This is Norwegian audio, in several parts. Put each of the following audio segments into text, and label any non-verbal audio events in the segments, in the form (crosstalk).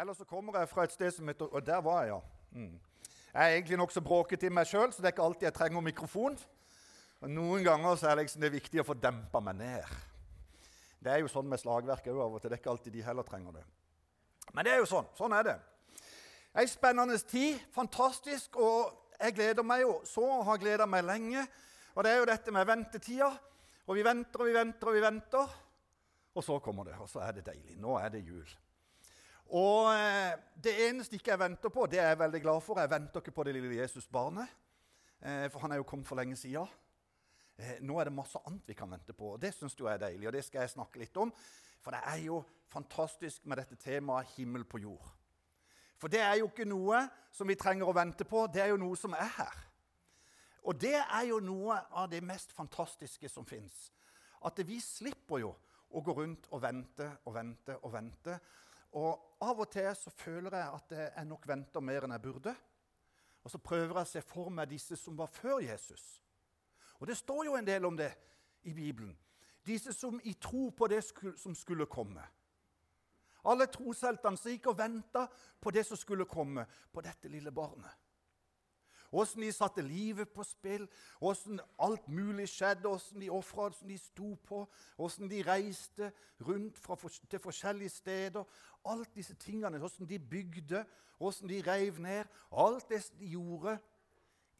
Eller så kommer jeg fra et sted som heter Og der var jeg, ja. Mm. Jeg er egentlig nokså bråkete i meg sjøl, så det er ikke alltid jeg trenger mikrofon. Og Noen ganger så er det, liksom det viktig å få dempa meg ned. Det er jo sånn med slagverk òg av og til. Det er ikke alltid de heller trenger det. Men det er jo sånn. Sånn er det. Ei spennende tid. Fantastisk. Og jeg gleder meg jo så og har gleda meg lenge. Og det er jo dette med ventetida. Og vi venter og vi venter og vi venter. Og så kommer det, og så er det deilig. Nå er det jul. Og eh, det eneste ikke jeg venter på, det er jeg veldig glad for. Jeg venter ikke på det lille Jesusbarnet, eh, for han er jo kommet for lenge siden. Eh, nå er det masse annet vi kan vente på, og det syns jeg er deilig. og det skal jeg snakke litt om. For det er jo fantastisk med dette temaet himmel på jord. For det er jo ikke noe som vi trenger å vente på, det er jo noe som er her. Og det er jo noe av det mest fantastiske som fins. At vi slipper jo å gå rundt og vente og vente og vente. Og av og til så føler jeg at jeg nok venter mer enn jeg burde. Og så prøver jeg å se for meg disse som var før Jesus. Og det står jo en del om det i Bibelen. Disse som i tro på det som skulle komme. Alle trosheltene som gikk og venta på det som skulle komme, på dette lille barnet. Åssen de satte livet på spill, åssen alt mulig skjedde, åssen de ofra, åssen de sto på, åssen de reiste rundt for, til forskjellige steder. Alt disse tingene, åssen de bygde, åssen de reiv ned. Alt det de gjorde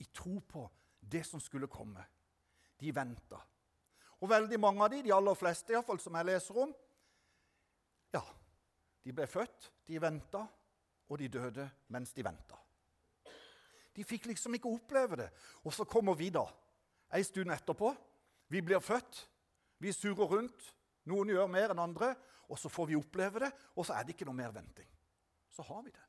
i tro på det som skulle komme. De venta. Og veldig mange av de, de aller fleste iallfall, som jeg leser om, ja, de ble født, de venta, og de døde mens de venta. De fikk liksom ikke oppleve det. Og så kommer vi, da. En stund etterpå. Vi blir født. Vi surrer rundt. Noen gjør mer enn andre. Og så får vi oppleve det, og så er det ikke noe mer venting. Så har vi det.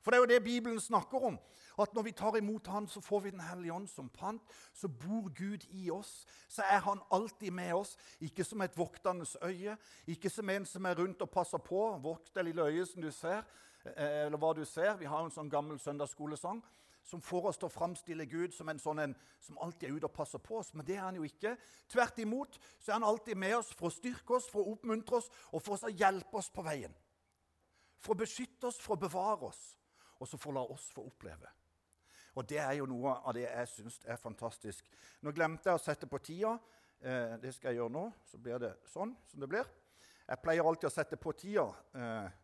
For det er jo det Bibelen snakker om. At når vi tar imot Han, så får vi Den hellige ånd som pant. Så bor Gud i oss. Så er Han alltid med oss. Ikke som et voktende øye, ikke som en som er rundt og passer på. Vokt det lille øyet som du ser, eh, eller hva du ser. Vi har en sånn gammel søndagsskolesang som får oss til å framstille Gud som en sånn en som alltid er ute og passer på oss. Men det er han jo ikke. Tvert imot så er han alltid med oss for å styrke oss, for å oppmuntre oss og for å hjelpe oss på veien. For å beskytte oss, for å bevare oss, og så for å la oss få oppleve. Og Det er jo noe av det jeg syns er fantastisk. Nå glemte jeg å sette på tida. Eh, det skal jeg gjøre nå. Så blir det sånn som det blir. Jeg pleier alltid å sette på tida. Eh,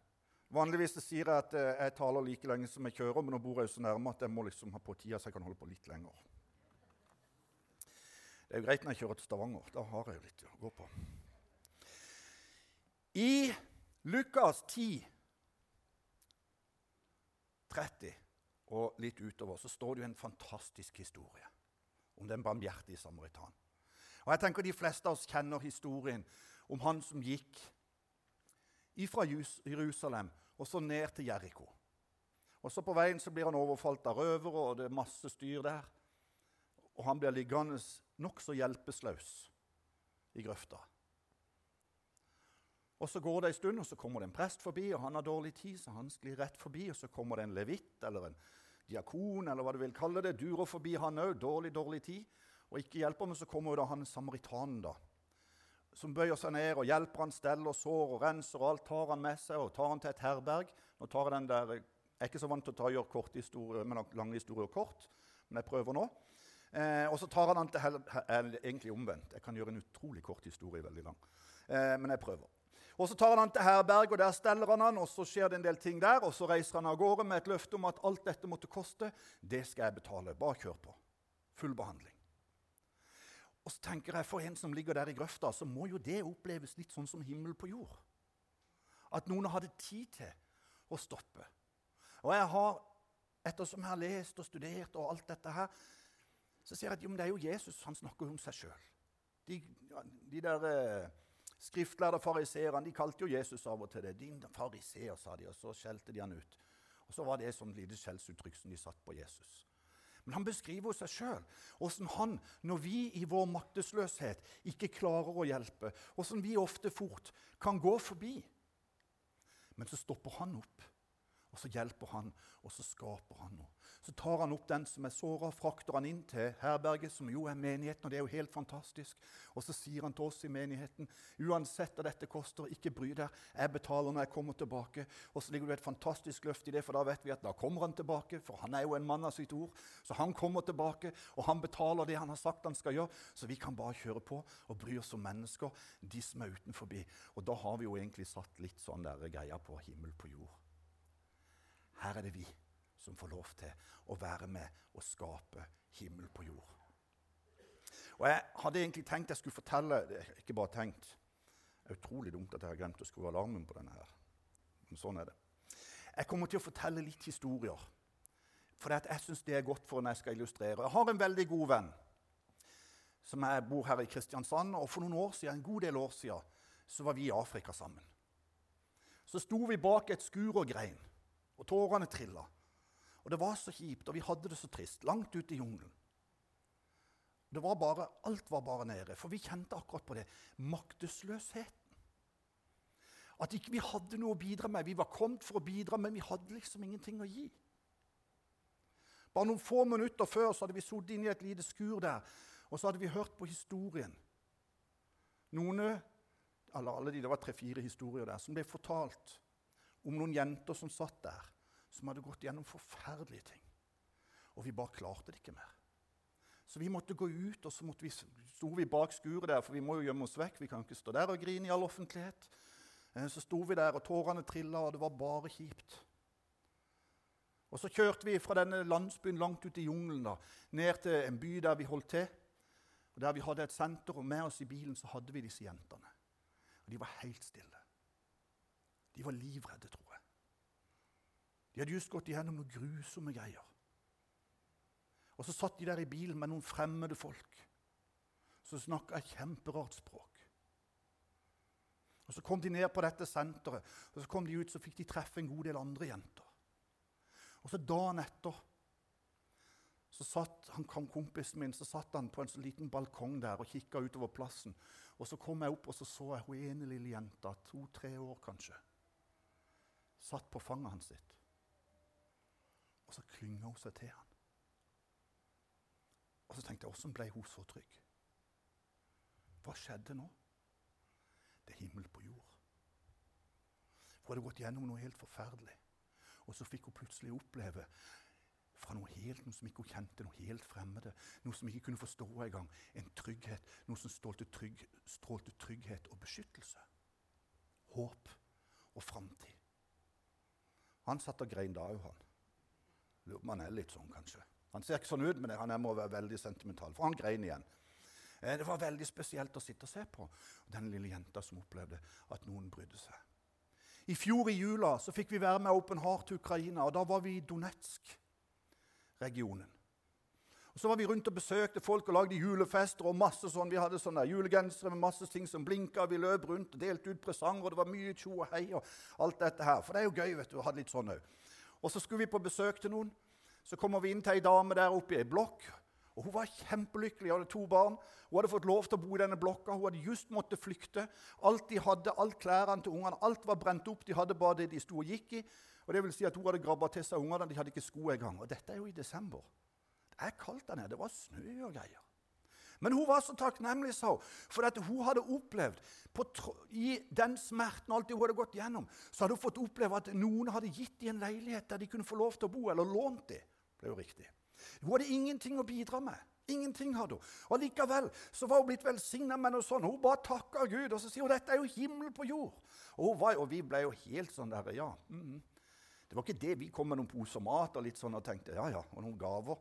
Vanligvis sier jeg at eh, jeg taler like lenge som jeg kjører, men nå bor jeg så nærme at jeg må liksom ha på tida så jeg kan holde på litt lenger. Det er jo greit når jeg kjører til Stavanger. Da har jeg jo litt å gå på. I Lukas 10, 30 og litt utover så står det jo en fantastisk historie om den barmhjertige samaritan. Og jeg tenker De fleste av oss kjenner historien om han som gikk fra Jerusalem og så ned til Jeriko. Og så På veien så blir han overfalt av røvere, og det er masse styr der. Og han blir liggende nokså hjelpeløs i grøfta. Og Så går det en stund, og så kommer det en prest forbi, og han har dårlig tid, så han sklir rett forbi. Og så kommer det en levitt eller en diakon, eller hva du vil kalle det, durer forbi han òg, dårlig, dårlig tid. Og ikke hjelper, men så kommer jo da han samaritanen, da som bøyer seg ned og hjelper han steller og sår og renser og alt tar han med seg og tar han til et herberg. Nå tar Jeg den der, jeg er ikke så vant til å ta, gjøre kort historie, men lange historier kort, men jeg prøver nå. Eh, og så tar han han til helvete Egentlig omvendt. Jeg kan gjøre en utrolig kort historie veldig lang. Eh, men jeg prøver. Og Så tar han han til herberg, og der steller han han, og så skjer det en del ting der. Og så reiser han av gårde med et løfte om at alt dette måtte koste. Det skal jeg betale. Bare kjør på. Full behandling. Og så tenker jeg, For en som ligger der i grøfta, så må jo det oppleves litt sånn som himmel på jord. At noen hadde tid til å stoppe. Og jeg har, ettersom jeg har lest og studert og alt dette her, så ser jeg at jo, det er jo Jesus han snakker om seg sjøl. De, de, der eh, skriftlærde fariseerne kalte jo Jesus av og til det. 'Din fariseer', sa de, og så skjelte de han ut. Og så var det et sånt lite skjellsuttrykk som de satt på Jesus. Men han beskriver seg sjøl. Åssen han, når vi i vår maktesløshet ikke klarer å hjelpe, åssen vi ofte fort kan gå forbi. Men så stopper han opp, og så hjelper han, og så skaper han noe. Så tar han opp den som er såra, frakter han inn til herberget, som jo er menigheten. og det er jo helt fantastisk. Og så sier han til oss i menigheten uansett hva dette koster, ikke bry deg, jeg betaler når jeg kommer tilbake. Og så ligger det et fantastisk løft i det, for da vet vi at da kommer han tilbake. For han er jo en mann av sitt ord. Så han kommer tilbake, og han betaler det han har sagt han skal gjøre. Så vi kan bare kjøre på og bry oss om mennesker, de som er utenfor. Og da har vi jo egentlig satt litt sånn der greia på himmel på jord. Her er det vi som får lov til å være med og skape himmel på jord. Og Jeg hadde egentlig tenkt jeg skulle fortelle Ikke bare tenkt. Det er utrolig dumt at jeg har glemt å skru alarmen på denne her. Men sånn er det. Jeg kommer til å fortelle litt historier. For jeg syns det er godt for når jeg skal illustrere. Jeg har en veldig god venn som jeg bor her i Kristiansand. Og for noen år siden, en god del år siden så var vi i Afrika sammen. Så sto vi bak et skur og grein, og tårene trilla. Og det var så kjipt, og vi hadde det så trist, langt ute i jungelen. Det var bare, alt var bare nede, for vi kjente akkurat på det. Maktesløsheten. At ikke vi hadde noe å bidra med. Vi var kommet for å bidra, men vi hadde liksom ingenting å gi. Bare noen få minutter før så hadde vi sittet inne i et lite skur der, og så hadde vi hørt på historien. Noen, eller alle de, Det var tre-fire historier der som ble fortalt om noen jenter som satt der som hadde gått gjennom forferdelige ting. Og vi bare klarte det ikke mer. Så vi måtte gå ut, og så vi, sto vi bak skuret der, for vi må jo gjemme oss vekk. Vi kan ikke stå der og grine i all offentlighet. Eh, så sto vi der, og tårene trilla, og det var bare kjipt. Og Så kjørte vi fra denne landsbyen langt ut i jungelen da, ned til en by der vi holdt til. Og Der vi hadde et senter, og med oss i bilen så hadde vi disse jentene. Og De var helt stille. De var livredde, jeg. De hadde just gått igjennom noen grusomme greier. Og så satt de der i bilen med noen fremmede folk som snakka et kjemperart språk. Og Så kom de ned på dette senteret, og så kom de ut, så fikk de treffe en god del andre jenter. Og så Dagen etter så satt han, kompisen min så satt han på en så liten balkong der og kikka utover plassen. Og Så kom jeg opp og så, så jeg hun ene lille jenta, to-tre år kanskje, satt på fanget hans sitt. Og så klynga hun seg til han. Og så tenkte jeg åssen ble hun så trygg? Hva skjedde nå? Det er himmel på jord. Hun hadde gått gjennom noe helt forferdelig. Og så fikk hun plutselig oppleve fra noe helt, noe som ikke hun kjente, noe helt fremmede, noe som ikke kunne forstå engang, en trygghet, noe som strålte, trygg, strålte trygghet og beskyttelse. Håp og framtid. Han satt og grein da òg, han. Lurer på om han er litt sånn, kanskje. Han ser ikke sånn ut, men han må være veldig sentimental. For han grein igjen. Eh, det var veldig spesielt å sitte og se på. Den lille jenta som opplevde at noen brydde seg. I fjor i jula så fikk vi være med Open Heart til Ukraina. og Da var vi i Donetsk-regionen. Og Så var vi rundt og besøkte folk og lagde julefester. og masse sånn. Vi hadde sånne julegensere med masse ting som blinka. Vi løp rundt og delte ut presanger, og det var mye tjo og hei. og alt dette her. For det er jo gøy vet du, å ha litt sånn òg. Og så skulle vi på besøk til noen. Så kommer vi inn til ei dame der oppe i ei blokk. og Hun var kjempelykkelig, hun hadde to barn. Hun hadde fått lov til å bo i denne blokka. Hun hadde just måttet flykte. Alt de hadde, alt klærne til ungene, alt var brent opp. De hadde bare det de sto og gikk i. Og det vil si at Hun hadde grabba til seg ungene. De hadde ikke sko engang. Og dette er jo i desember. Det er kaldt der nede. Det var snø og greier. Men hun var så takknemlig, sa for at hun hadde opplevd i den smerten alt hun hadde gått gjennom, så hadde hun fått oppleve at noen hadde gitt dem en leilighet der de kunne få lov til å bo, eller lånt dem. Det ble jo riktig. Hun hadde ingenting å bidra med. Ingenting hadde hun. Og Likevel så var hun blitt velsigna med noe sånt. Hun bare takka Gud, og så sier hun dette er jo himmel på jord. Og, var, og vi ble jo helt sånn der, ja. Mm, det var ikke det vi kom med noen poser mat og litt sånn og tenkte ja, ja, og noen gaver.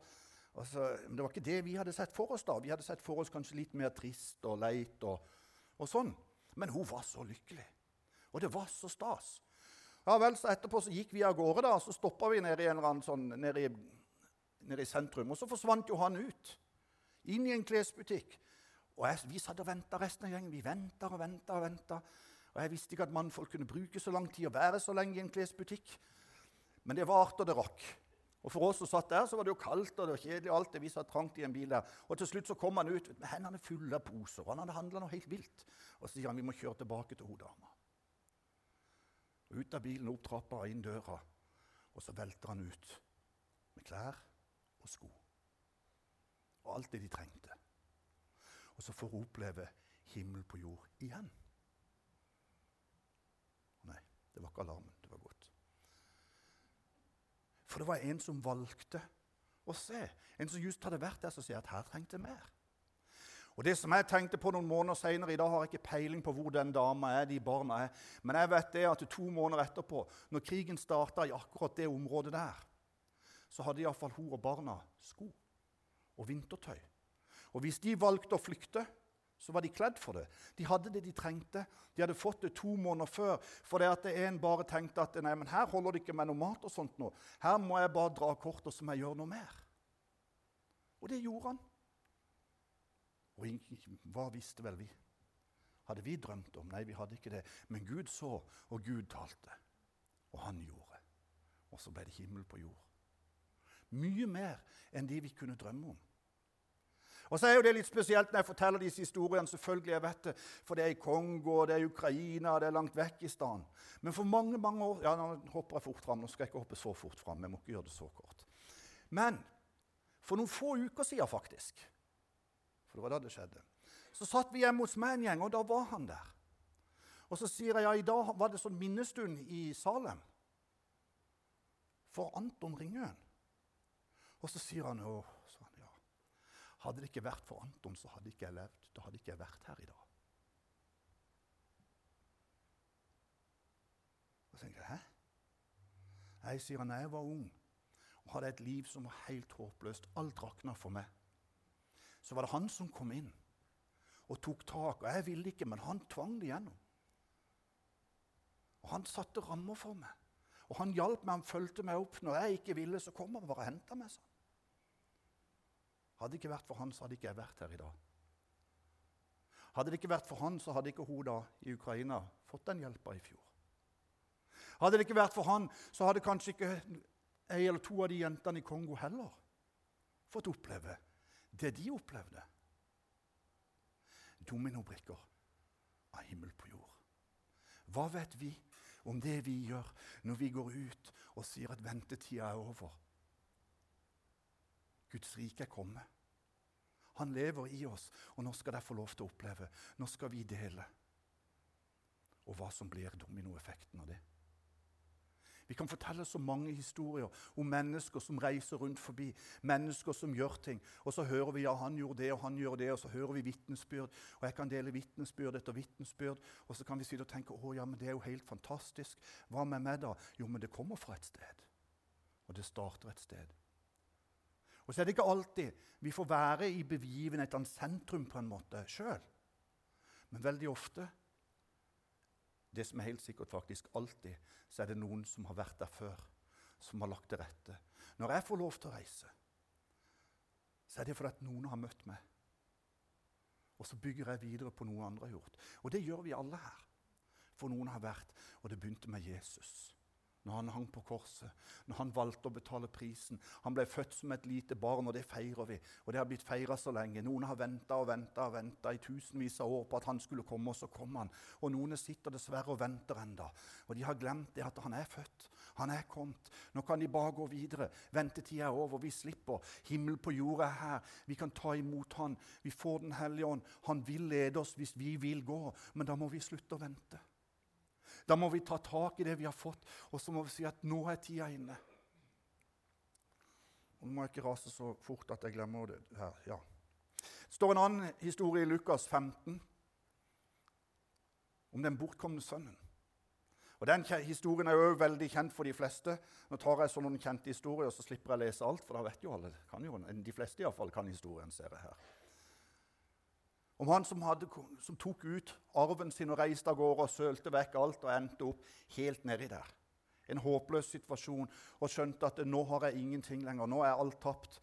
Altså, men det var ikke det vi hadde sett for oss da. Vi hadde sett for oss kanskje litt mer trist og leit og, og sånn. Men hun var så lykkelig. Og det var så stas. Ja vel, så Etterpå så gikk vi av gårde, da, så stoppa vi nede i en sånn, nede i, nede i sentrum. Og så forsvant jo han ut. Inn i en klesbutikk. Og jeg, Vi satt og venta resten av gjengen. Vi venta og venta og venta. Og jeg visste ikke at mannfolk kunne bruke så lang tid og være så lenge i en klesbutikk. Men det varte og det rakk. Og For oss som satt der, så var det jo kaldt og det var kjedelig. og alt det vi satt trangt i en bil der. Og Til slutt så kom han ut med hendene fulle av poser. og Han hadde handla noe helt vilt. Og Så sier han vi må kjøre tilbake til hun dama. Ut av bilen, opp trappa, inn døra. Og så velter han ut med klær og sko. Og alt det de trengte. Og så får hun oppleve himmel på jord igjen. Nei, det var ikke alarmen. Det var godt. For det var en som valgte å se. En som just hadde vært der, som sier at her trengte mer. Og det som jeg tenkte på noen måneder senere, I dag har jeg ikke peiling på hvor den dama er, de barna er. Men jeg vet det at to måneder etterpå, når krigen starta i akkurat det området der, så hadde iallfall hun og barna sko og vintertøy. Og hvis de valgte å flykte, så var de kledd for det. De hadde det de trengte. De hadde fått det to måneder før. For det at en bare tenkte at nei, men her holder det ikke med noe mat. og sånt nå. Her må jeg bare dra kortet, så må jeg gjøre noe mer. Og det gjorde han. Og hva visste vel vi? Hadde vi drømt om? Nei, vi hadde ikke det. Men Gud så, og Gud talte. Og han gjorde. Og så ble det himmel på jord. Mye mer enn det vi kunne drømme om. Og så er jo det litt spesielt når jeg forteller disse historiene. selvfølgelig jeg vet det, For det er i Kongo, det er i Ukraina, det er langt vekk i stedet. Men for mange mange år Ja, nå hopper jeg fort fram. Nå skal jeg ikke hoppe så fort fram. Jeg må ikke gjøre det så kort. Men for noen få uker siden, faktisk, for det var da det skjedde, så satt vi hjemme hos meg en gjeng, og da var han der. Og så sier jeg ja, i dag var det sånn minnestund i Salem for Anton Ringøen. Og så sier han å, hadde det ikke vært for Anton, så hadde ikke jeg levd. Da hadde ikke jeg vært her i dag. Og så tenker jeg, Hæ? Jeg sier han, jeg var ung og hadde et liv som var helt håpløst, alt rakna for meg, så var det han som kom inn og tok tak. Og jeg ville ikke, men han tvang det gjennom. Og han satte rammer for meg. Og han hjalp meg, han fulgte meg opp. Når jeg ikke ville, så kom han bare og henta meg. sånn. Hadde det ikke vært for han, så hadde ikke jeg vært her i dag. Hadde det ikke vært for han, så hadde ikke hun da i Ukraina fått den hjelpa i fjor. Hadde det ikke vært for han, så hadde kanskje ikke ei eller to av de jentene i Kongo heller fått oppleve det de opplevde. Dominobrikker av himmel på jord. Hva vet vi om det vi gjør når vi går ut og sier at ventetida er over? Guds rike er kommet. Han lever i oss, og nå skal de få lov til å oppleve. Nå skal vi dele. Og hva som blir dominoeffekten av det. Vi kan fortelle så mange historier om mennesker som reiser rundt forbi. Mennesker som gjør ting. Og så hører vi ja, han gjorde det, og han gjør det, og så hører vi vitnesbyrd. Og jeg kan dele vitnesbyrd etter vitnesbyrd. Og så kan vi sitte og tenke å ja, men det er jo helt fantastisk. Hva med meg, da? Jo, men det kommer fra et sted. Og det starter et sted. Og så er det ikke alltid vi får være i begivenhetenes sentrum på en måte sjøl. Men veldig ofte, det som er helt sikkert faktisk alltid, så er det noen som har vært der før, som har lagt til rette. Når jeg får lov til å reise, så er det fordi at noen har møtt meg. Og så bygger jeg videre på noe andre har gjort. Og det gjør vi alle her. For noen har vært, og det begynte med Jesus når han hang på korset, når han valgte å betale prisen. Han ble født som et lite barn, og det feirer vi. Og det har blitt feira så lenge. Noen har venta og venta og venta i tusenvis av år på at han skulle komme, og så kom han. Og noen sitter dessverre og venter enda. Og de har glemt det at han er født. Han er kommet. Nå kan de bare gå videre. Ventetida er over. Vi slipper. Himmel på jorda er her. Vi kan ta imot han. Vi får Den hellige ånd. Han vil lede oss hvis vi vil gå, men da må vi slutte å vente. Da må vi ta tak i det vi har fått, og så må vi si at nå er tida inne. Og nå må jeg ikke rase så fort at jeg glemmer det her. Ja. Det står en annen historie i Lukas 15 om den bortkomne sønnen. Og Den historien er jo veldig kjent for de fleste. Nå tar jeg sånne kjente historier, så slipper jeg å lese alt, for da vet jo alle. Kan jo, de fleste i fall kan historien, ser jeg her. Om han som, hadde, som, tok ut arven sin og reiste av gårde og sølte vekk alt og endte opp helt nedi der. En håpløs situasjon og skjønte at nå har jeg ingenting lenger. Nå er alt tapt.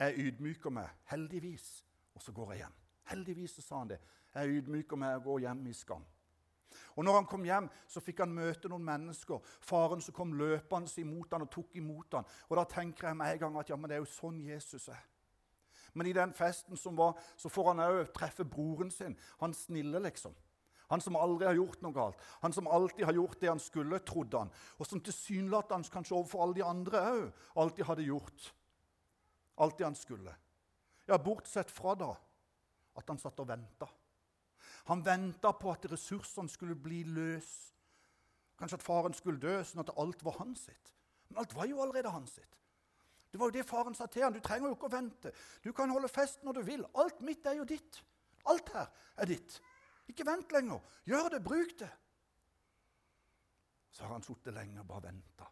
Jeg ydmyker meg, heldigvis, og så går jeg hjem. Heldigvis så sa han det. Jeg ydmyker meg og går hjem i skam. Og når han kom hjem, så fikk han møte noen mennesker. Faren som kom løpende imot han og tok imot han. Og da tenker jeg med en gang at ja, men det er jo sånn Jesus er. Men i den festen som var, så får han òg treffe broren sin. Han snille, liksom. Han som aldri har gjort noe galt. Han som alltid har gjort det han skulle, trodde han. Og som tilsynelatende kanskje overfor alle de andre òg alltid hadde gjort alt det han skulle. Ja, bortsett fra da at han satt og venta. Han venta på at ressursene skulle bli løs. Kanskje at faren skulle dø, sånn at alt var hans sitt. Men alt var jo allerede hans sitt. Det var jo det faren sa til han. Du trenger jo ikke å vente. Du kan holde fest når du vil. Alt mitt er jo ditt. Alt her er ditt. Ikke vent lenger. Gjør det. Bruk det. Så har han sittet lenge og bare venta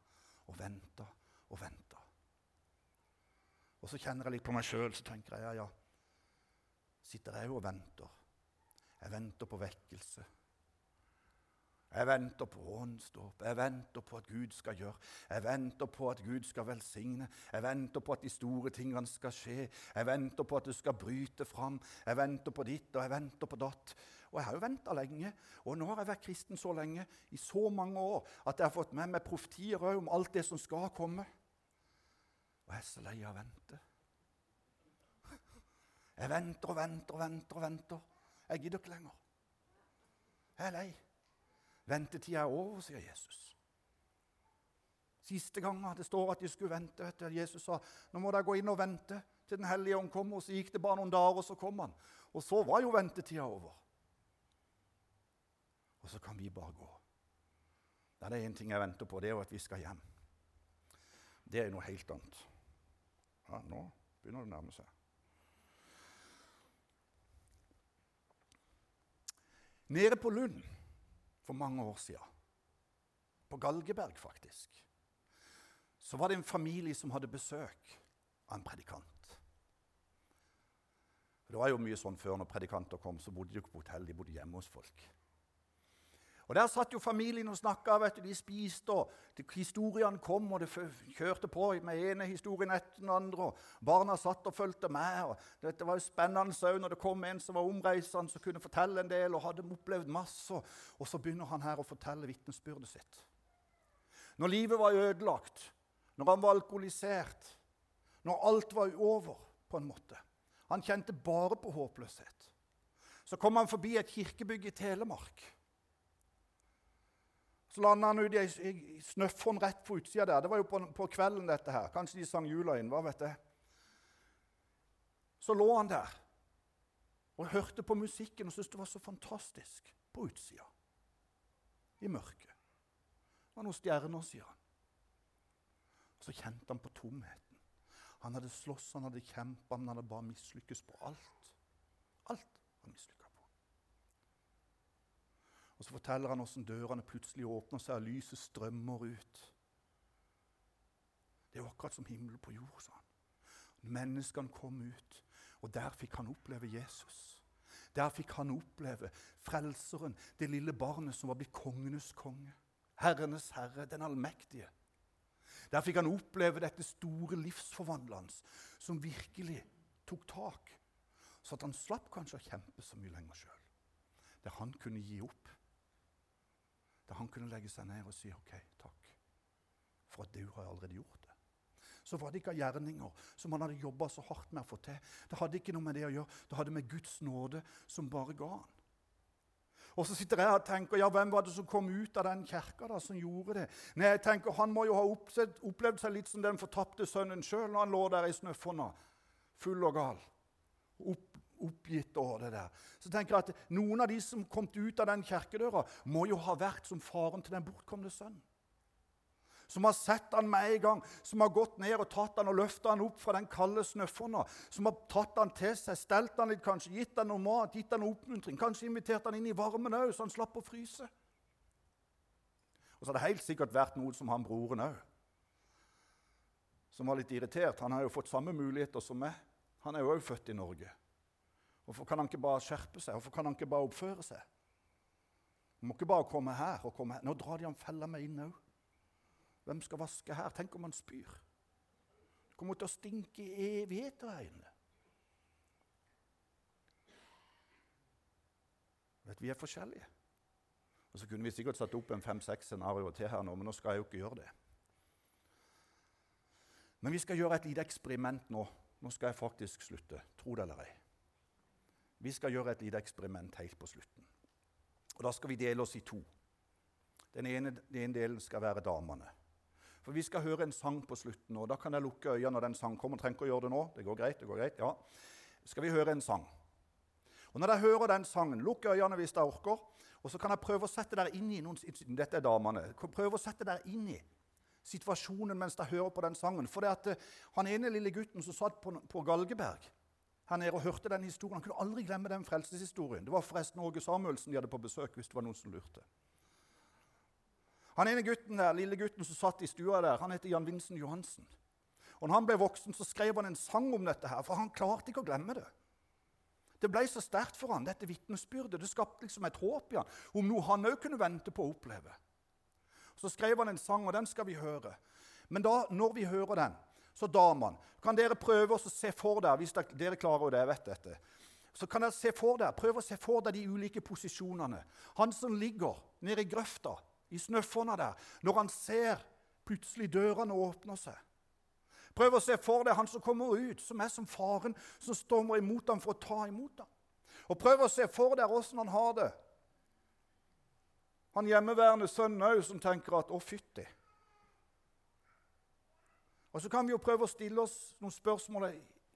og venta og venta. Og så kjenner jeg litt på meg sjøl, så tenker jeg ja, ja. Sitter jeg og venter. Jeg venter på vekkelse. Jeg venter på åndsdåp. Jeg venter på at Gud skal gjøre. Jeg venter på at Gud skal velsigne. Jeg venter på at de store tingene skal skje. Jeg venter på at det skal bryte fram. Jeg venter på ditt, og jeg venter på datt. Og jeg har jo venta lenge. Og nå har jeg vært kristen så lenge, i så mange år, at jeg har fått med meg profetier om alt det som skal komme. Og jeg er så lei av å vente. Jeg venter og venter og venter og venter. Jeg gidder ikke lenger. Jeg er lei. Ventetida er over, sier Jesus. Siste gangen det står at de skulle vente, vet du, Jesus sa nå må dere gå inn og vente til Den hellige ånd kommer. Og så gikk det bare noen dager, og så kom han. Og så var jo ventetida over. Og så kan vi bare gå. Det er én ting jeg venter på, det er jo at vi skal hjem. Det er noe helt annet. Ja, nå begynner det å nærme seg. Nede på Lund for mange år siden, på Galgeberg faktisk, så var det en familie som hadde besøk av en predikant. Det var jo mye sånn Før når predikanter kom, så bodde de ikke på hotell, de bodde hjemme hos folk. Og Der satt jo familien og snakka. De spiste, og historiene kom, og det kjørte på med ene historien etter den andre. og Barna satt og fulgte med. og Det var jo spennende òg når det kom en som var omreisende, som kunne fortelle en del og hadde opplevd masse. Og så begynner han her å fortelle vitnesbyrdet sitt. Når livet var ødelagt, når han var alkoholisert, når alt var over, på en måte. Han kjente bare på håpløshet. Så kom han forbi et kirkebygg i Telemark. Så landa han ut i ei snøffonn rett på utsida der. Det var jo på, på, kvelden, dette her. Kanskje de sang jula inn. hva vet jeg. Så lå han der og hørte på musikken og syntes det var så fantastisk på utsida. I mørket. Det var noen stjerner, sier han. Så kjente han på tomheten. Han hadde slåss, han hadde kjempa, men han hadde bare mislykkes på alt. Alt var mislykka. Og Så forteller han hvordan dørene plutselig åpner seg, og lyset strømmer ut. Det er jo akkurat som himmelen på jord, sa han. Menneskene kom ut, og der fikk han oppleve Jesus. Der fikk han oppleve Frelseren, det lille barnet som var blitt kongenes konge. Herrenes herre, den allmektige. Der fikk han oppleve dette store livsforvandlende som virkelig tok tak, så at han slapp kanskje å kjempe så mye lenger sjøl. Der han kunne gi opp. Da han kunne legge seg ned og si OK, takk, for at du har allerede gjort det. Så var det ikke av gjerninger som han hadde jobba så hardt med å få til. Det hadde ikke noe med det å gjøre. Det hadde med Guds nåde som bare ga han. Og så sitter jeg og tenker ja, hvem var det som kom ut av den kirka da, som gjorde det? Nei, jeg tenker Han må jo ha opplevd seg litt som den fortapte sønnen sjøl når han lå der i snøfonna, full og gal. Opp, oppgitt over det der. Så tenker jeg at Noen av de som kom ut av den kirkedøra, må jo ha vært som faren til den bortkomne sønnen. Som har sett han med en gang, som har gått ned og tatt han og løfta han opp fra den kalde snøfonna. Som har tatt han til seg, stelt han litt, kanskje gitt han noe mat, gitt han oppmuntring. Kanskje invitert han inn i varmen òg, så han slapp å fryse. Og så har det helt sikkert vært noen som han broren òg. Som var litt irritert. Han har jo fått samme muligheter som meg. Han er jo òg født i Norge. Hvorfor kan han ikke bare skjerpe seg? Hvorfor kan han ikke bare oppføre seg? Han må ikke bare komme her og komme her. Nå drar de han fella meg inn òg. Hvem skal vaske her? Tenk om han spyr. Det kommer til å stinke i evigheter her inne. Vet, vi er forskjellige. Og Så kunne vi sikkert satt opp en fem-seks scenarioer til her nå, men nå skal jeg jo ikke gjøre det. Men vi skal gjøre et lite eksperiment nå. Nå skal jeg faktisk slutte. Tro det eller ei. Vi skal gjøre et lite eksperiment helt på slutten. Og Da skal vi dele oss i to. Den ene, den ene delen skal være damene. For vi skal høre en sang på slutten. og Da kan jeg lukke øynene når den sang kommer. Trenger ikke å gjøre det nå. Det går greit. det går greit, ja. Skal vi høre en sang. Og Når dere hører den sangen, lukk øynene hvis dere orker. Og så kan jeg prøve å sette dere inn i noen, Dette er damene. Prøve å sette dere inn i situasjonen mens dere hører på den sangen. For det at eh, han ene lille gutten som satt på, på Galgeberg her nede og hørte den historien, han kunne aldri glemme den frelseshistorien. Det var forresten Åge Samuelsen de hadde på besøk, hvis det var noen som lurte. Han ene gutten der, lille gutten som satt i stua der, han heter Jan Vincent Johansen. Og når han ble voksen, så skrev han en sang om dette, her, for han klarte ikke å glemme det. Det ble så sterkt for han, dette vitnesbyrdet. Det skapte liksom et håp i han, om noe han òg kunne vente på å oppleve. Så skrev han en sang, og den skal vi høre. Men da, når vi hører den, så damene Kan dere prøve å se for dere hvis dere klarer det, jeg vet dette. Så kan dere se for dere, prøve å se for dere de ulike posisjonene. Han som ligger nede i grøfta, i snøfonna der, når han ser plutselig dørene åpner seg. Prøv å se for deg han som kommer ut, som er som faren som stormer imot ham for å ta imot ham. Og prøv å se for deg åssen han har det. Han hjemmeværende sønnen òg, som tenker at 'å, fytti'. Og Så kan vi jo prøve å stille oss noen spørsmål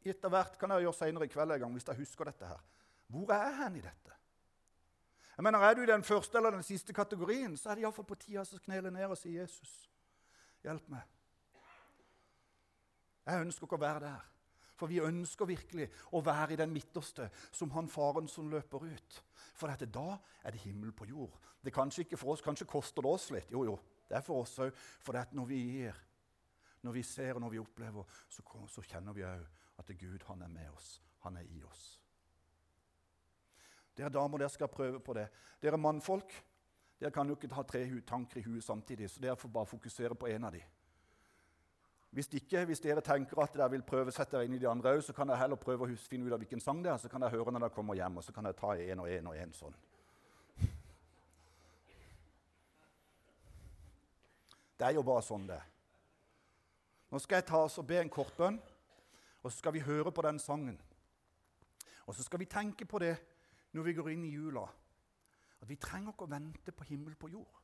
etter hvert. kan jeg gjøre senere i kveld en gang, hvis jeg husker dette her. Hvor er jeg hen i dette? Jeg mener, Er du i den første eller den siste kategorien, så er det iallfall på tida å knele ned og si 'Jesus, hjelp meg'. Jeg ønsker ikke å være der. For vi ønsker virkelig å være i den midterste, som han faren som løper ut. For dette, da er det himmel på jord. Det kanskje ikke for oss, kanskje koster det oss litt. Jo, jo, det er for oss òg. For når vi gir, når vi ser og når vi opplever, så, så kjenner vi òg at Gud han er med oss. Han er i oss. Dere damer, dere skal prøve på det. Dere mannfolk dere kan jo ikke ha tre tanker i huet samtidig, så dere får bare fokusere på én av dem. Hvis ikke, hvis dere tenker at dere vil prøve å sette dere inn i de andre òg, så kan dere heller prøve å finne ut av hvilken sang det er, så kan dere høre når dere kommer hjem, og så kan dere ta én og én og én sånn. (laughs) Det er jo bare sånn det er. Nå skal jeg ta oss og be en kort bønn, og så skal vi høre på den sangen. Og så skal vi tenke på det når vi går inn i jula, at vi trenger ikke å vente på himmel på jord.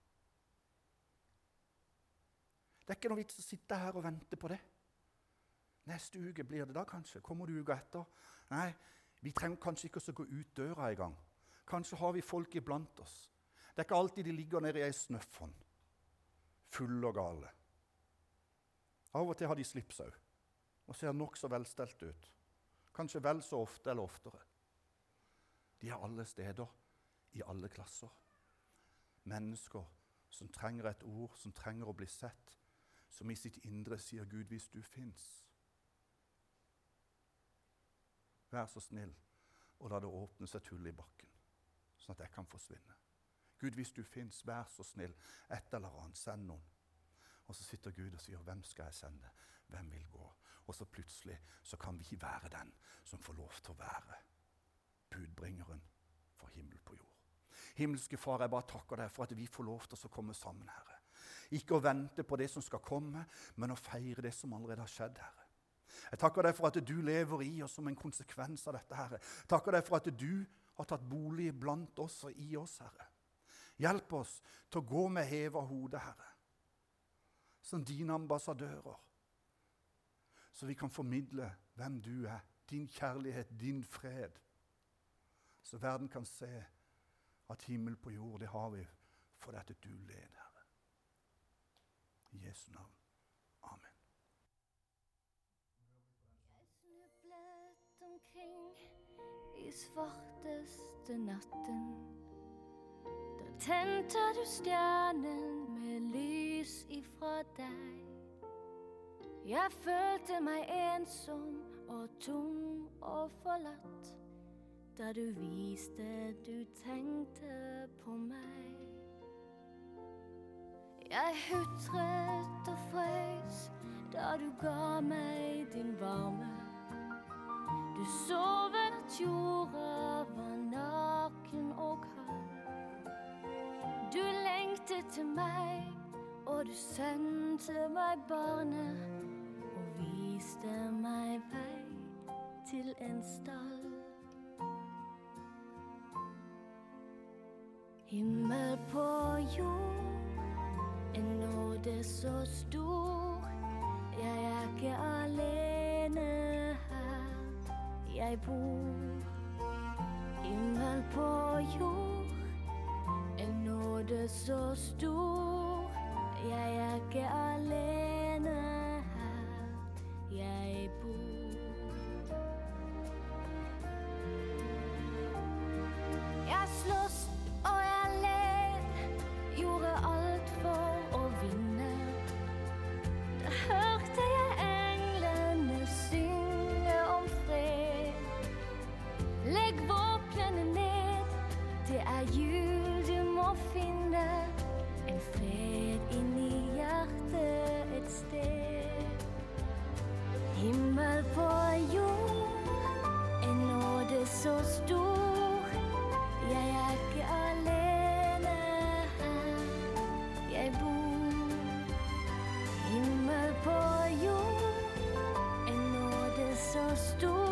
Det er ikke noe vits å sitte her og vente på det. Neste uke blir det da, kanskje. Kommer du uka etter? Nei, vi trenger kanskje ikke å gå ut døra engang. Kanskje har vi folk iblant oss. Det er ikke alltid de ligger nede i ei snøffonn, fulle og gale. Av og til har de slips òg og ser nokså velstelt ut. Kanskje vel så ofte eller oftere. De er alle steder, i alle klasser. Mennesker som trenger et ord, som trenger å bli sett, som i sitt indre sier 'Gud, hvis du fins'. Vær så snill og la det åpne seg et hull i bakken, sånn at jeg kan forsvinne. Gud, hvis du fins, vær så snill, et eller annet, send noen. Og så sitter Gud og sier, 'Hvem skal jeg sende? Hvem vil gå?' Og så plutselig så kan vi være den som får lov til å være budbringeren for himmel på jord. Himmelske Far, jeg bare takker deg for at vi får lov til å komme sammen, Herre. Ikke å vente på det som skal komme, men å feire det som allerede har skjedd, Herre. Jeg takker deg for at du lever i oss som en konsekvens av dette, Herre. Jeg takker deg for at du har tatt bolig blant oss og i oss, Herre. Hjelp oss til å gå med heva hode, Herre som dine ambassadører. Så vi kan formidle hvem du er, din kjærlighet, din fred. Så verden kan se at himmel på jord, det har vi fordi at du leder. I Jesu navn. Amen. Jeg snublet omkring i svarteste natten. Tente du stjernen med lys ifra deg. Jeg følte meg ensom og tom og forlatt da du viste du tenkte på meg. Jeg hutret og frøys da du ga meg din varme. Du så vel at jorda var lengtet til meg, og du sendte meg barnet og viste meg vei til en stall. Himmel på jord, en nåde så stor. Jeg er ikke alene her. Jeg bor himmel på jord. Nåde så stor. Jeg er ikke alene nåde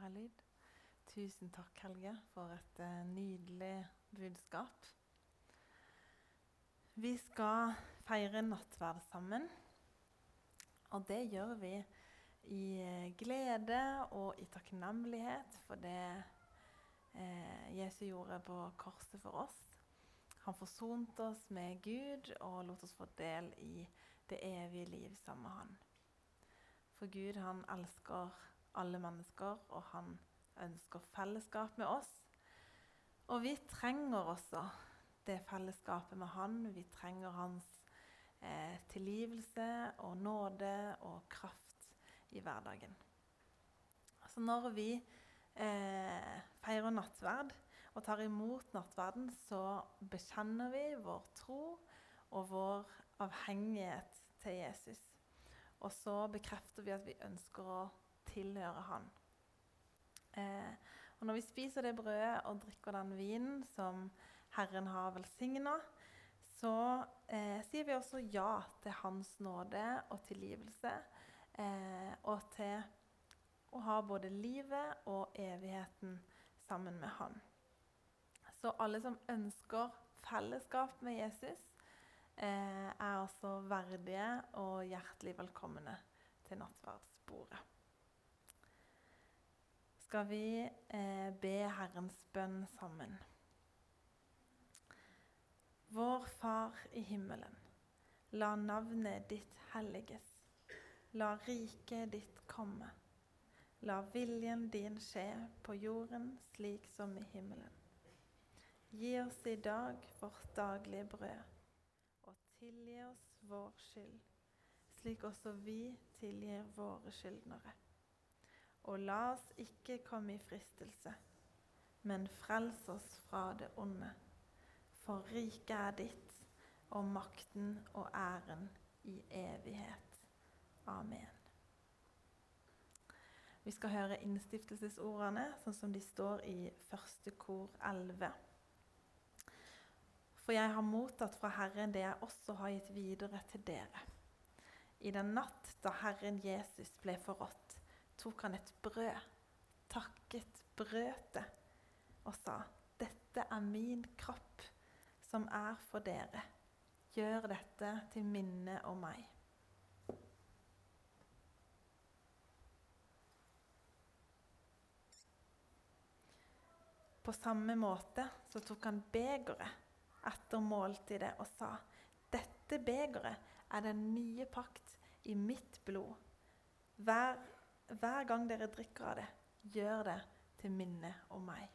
Har lyd? Tusen takk, Helge, for et uh, nydelig budskap. Vi skal feire nattverd sammen. Og det gjør vi i eh, glede og i takknemlighet for det eh, Jesus gjorde på korset for oss. Han forsonte oss med Gud og lot oss få del i det evige liv sammen med han. For Gud, han elsker alle mennesker, og han ønsker fellesskap med oss. Og vi trenger også det fellesskapet med han. Vi trenger hans eh, tilgivelse og nåde og kraft i hverdagen. Så når vi eh, feirer nattverd og tar imot nattverden, så bekjenner vi vår tro og vår avhengighet til Jesus. Og så bekrefter vi at vi ønsker å tilhøre han. Eh, og når vi spiser det brødet og drikker den vinen som Herren har velsigna, så eh, sier vi også ja til Hans nåde og tilgivelse, eh, og til å ha både livet og evigheten sammen med Han. Så alle som ønsker fellesskap med Jesus, eh, er altså verdige og hjertelig velkomne til nattverdsbordet skal vi eh, be Herrens bønn sammen. Vår Far i himmelen. La navnet ditt helliges. La riket ditt komme. La viljen din skje på jorden slik som i himmelen. Gi oss i dag vårt daglige brød, og tilgi oss vår skyld, slik også vi tilgir våre skyldnere. Og la oss ikke komme i fristelse, men frels oss fra det onde. For riket er ditt, og makten og æren i evighet. Amen. Vi skal høre innstiftelsesordene sånn som de står i første kor 11. For jeg har mottatt fra Herren det jeg også har gitt videre til dere. I den natt da Herren Jesus ble forrådt, tok han et brød, takket, brøt det og sa, 'Dette er min kropp, som er for dere. Gjør dette til minne om meg.' På samme måte så tok han begeret etter måltidet og sa, 'Dette begeret er den nye pakt i mitt blod.' Hver, hver gang dere drikker av det, gjør det til minne om meg.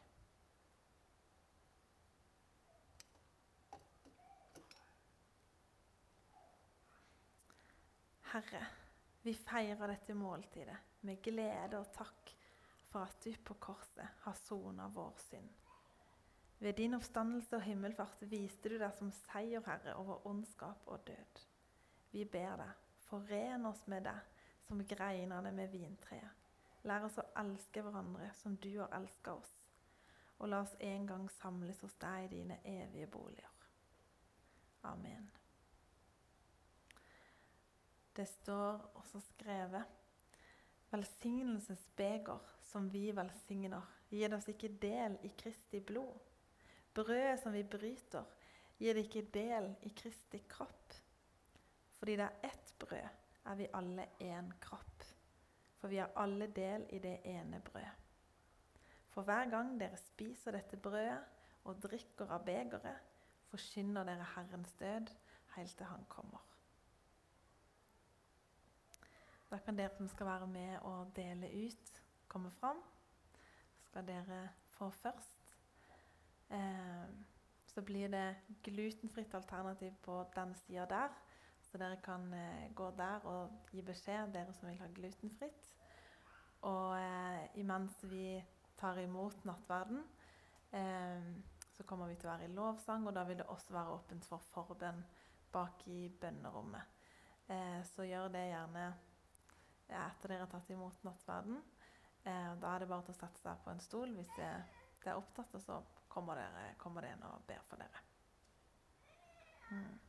Herre, vi feirer dette måltidet med glede og takk for at du på korset har sona vår synd. Ved din oppstandelse og himmelfart viste du deg som seierherre over ondskap og død. Vi ber deg, foren oss med deg som greinene med vintreet. Lær oss å elske hverandre som du har elska oss. Og la oss en gang samles hos deg i dine evige boliger. Amen. Det står også skrevet Velsignelsens beger som vi velsigner, gir oss ikke del i Kristi blod. Brødet som vi bryter, gir det ikke del i Kristi kropp. Fordi det er ett brød, er vi alle én kropp. For vi har alle del i det ene brødet. For hver gang dere spiser dette brødet og drikker av begeret, forkynner dere Herrens død helt til Han kommer. Da kan dere som skal være med og dele ut, komme fram. Skal dere få først. Eh, så blir det glutenfritt alternativ på den sida der. Dere kan eh, gå der og gi beskjed, dere som vil ha glutenfritt. Og eh, imens vi tar imot nattverden, eh, så kommer vi til å være i lovsang, og da vil det også være åpent for forbønn bak i bønnerommet. Så gjør det gjerne etter dere har tatt imot nattverden. Da er det bare til å sette seg på en stol hvis det er opptatt, og så kommer, dere, kommer det en og ber for dere. Mm.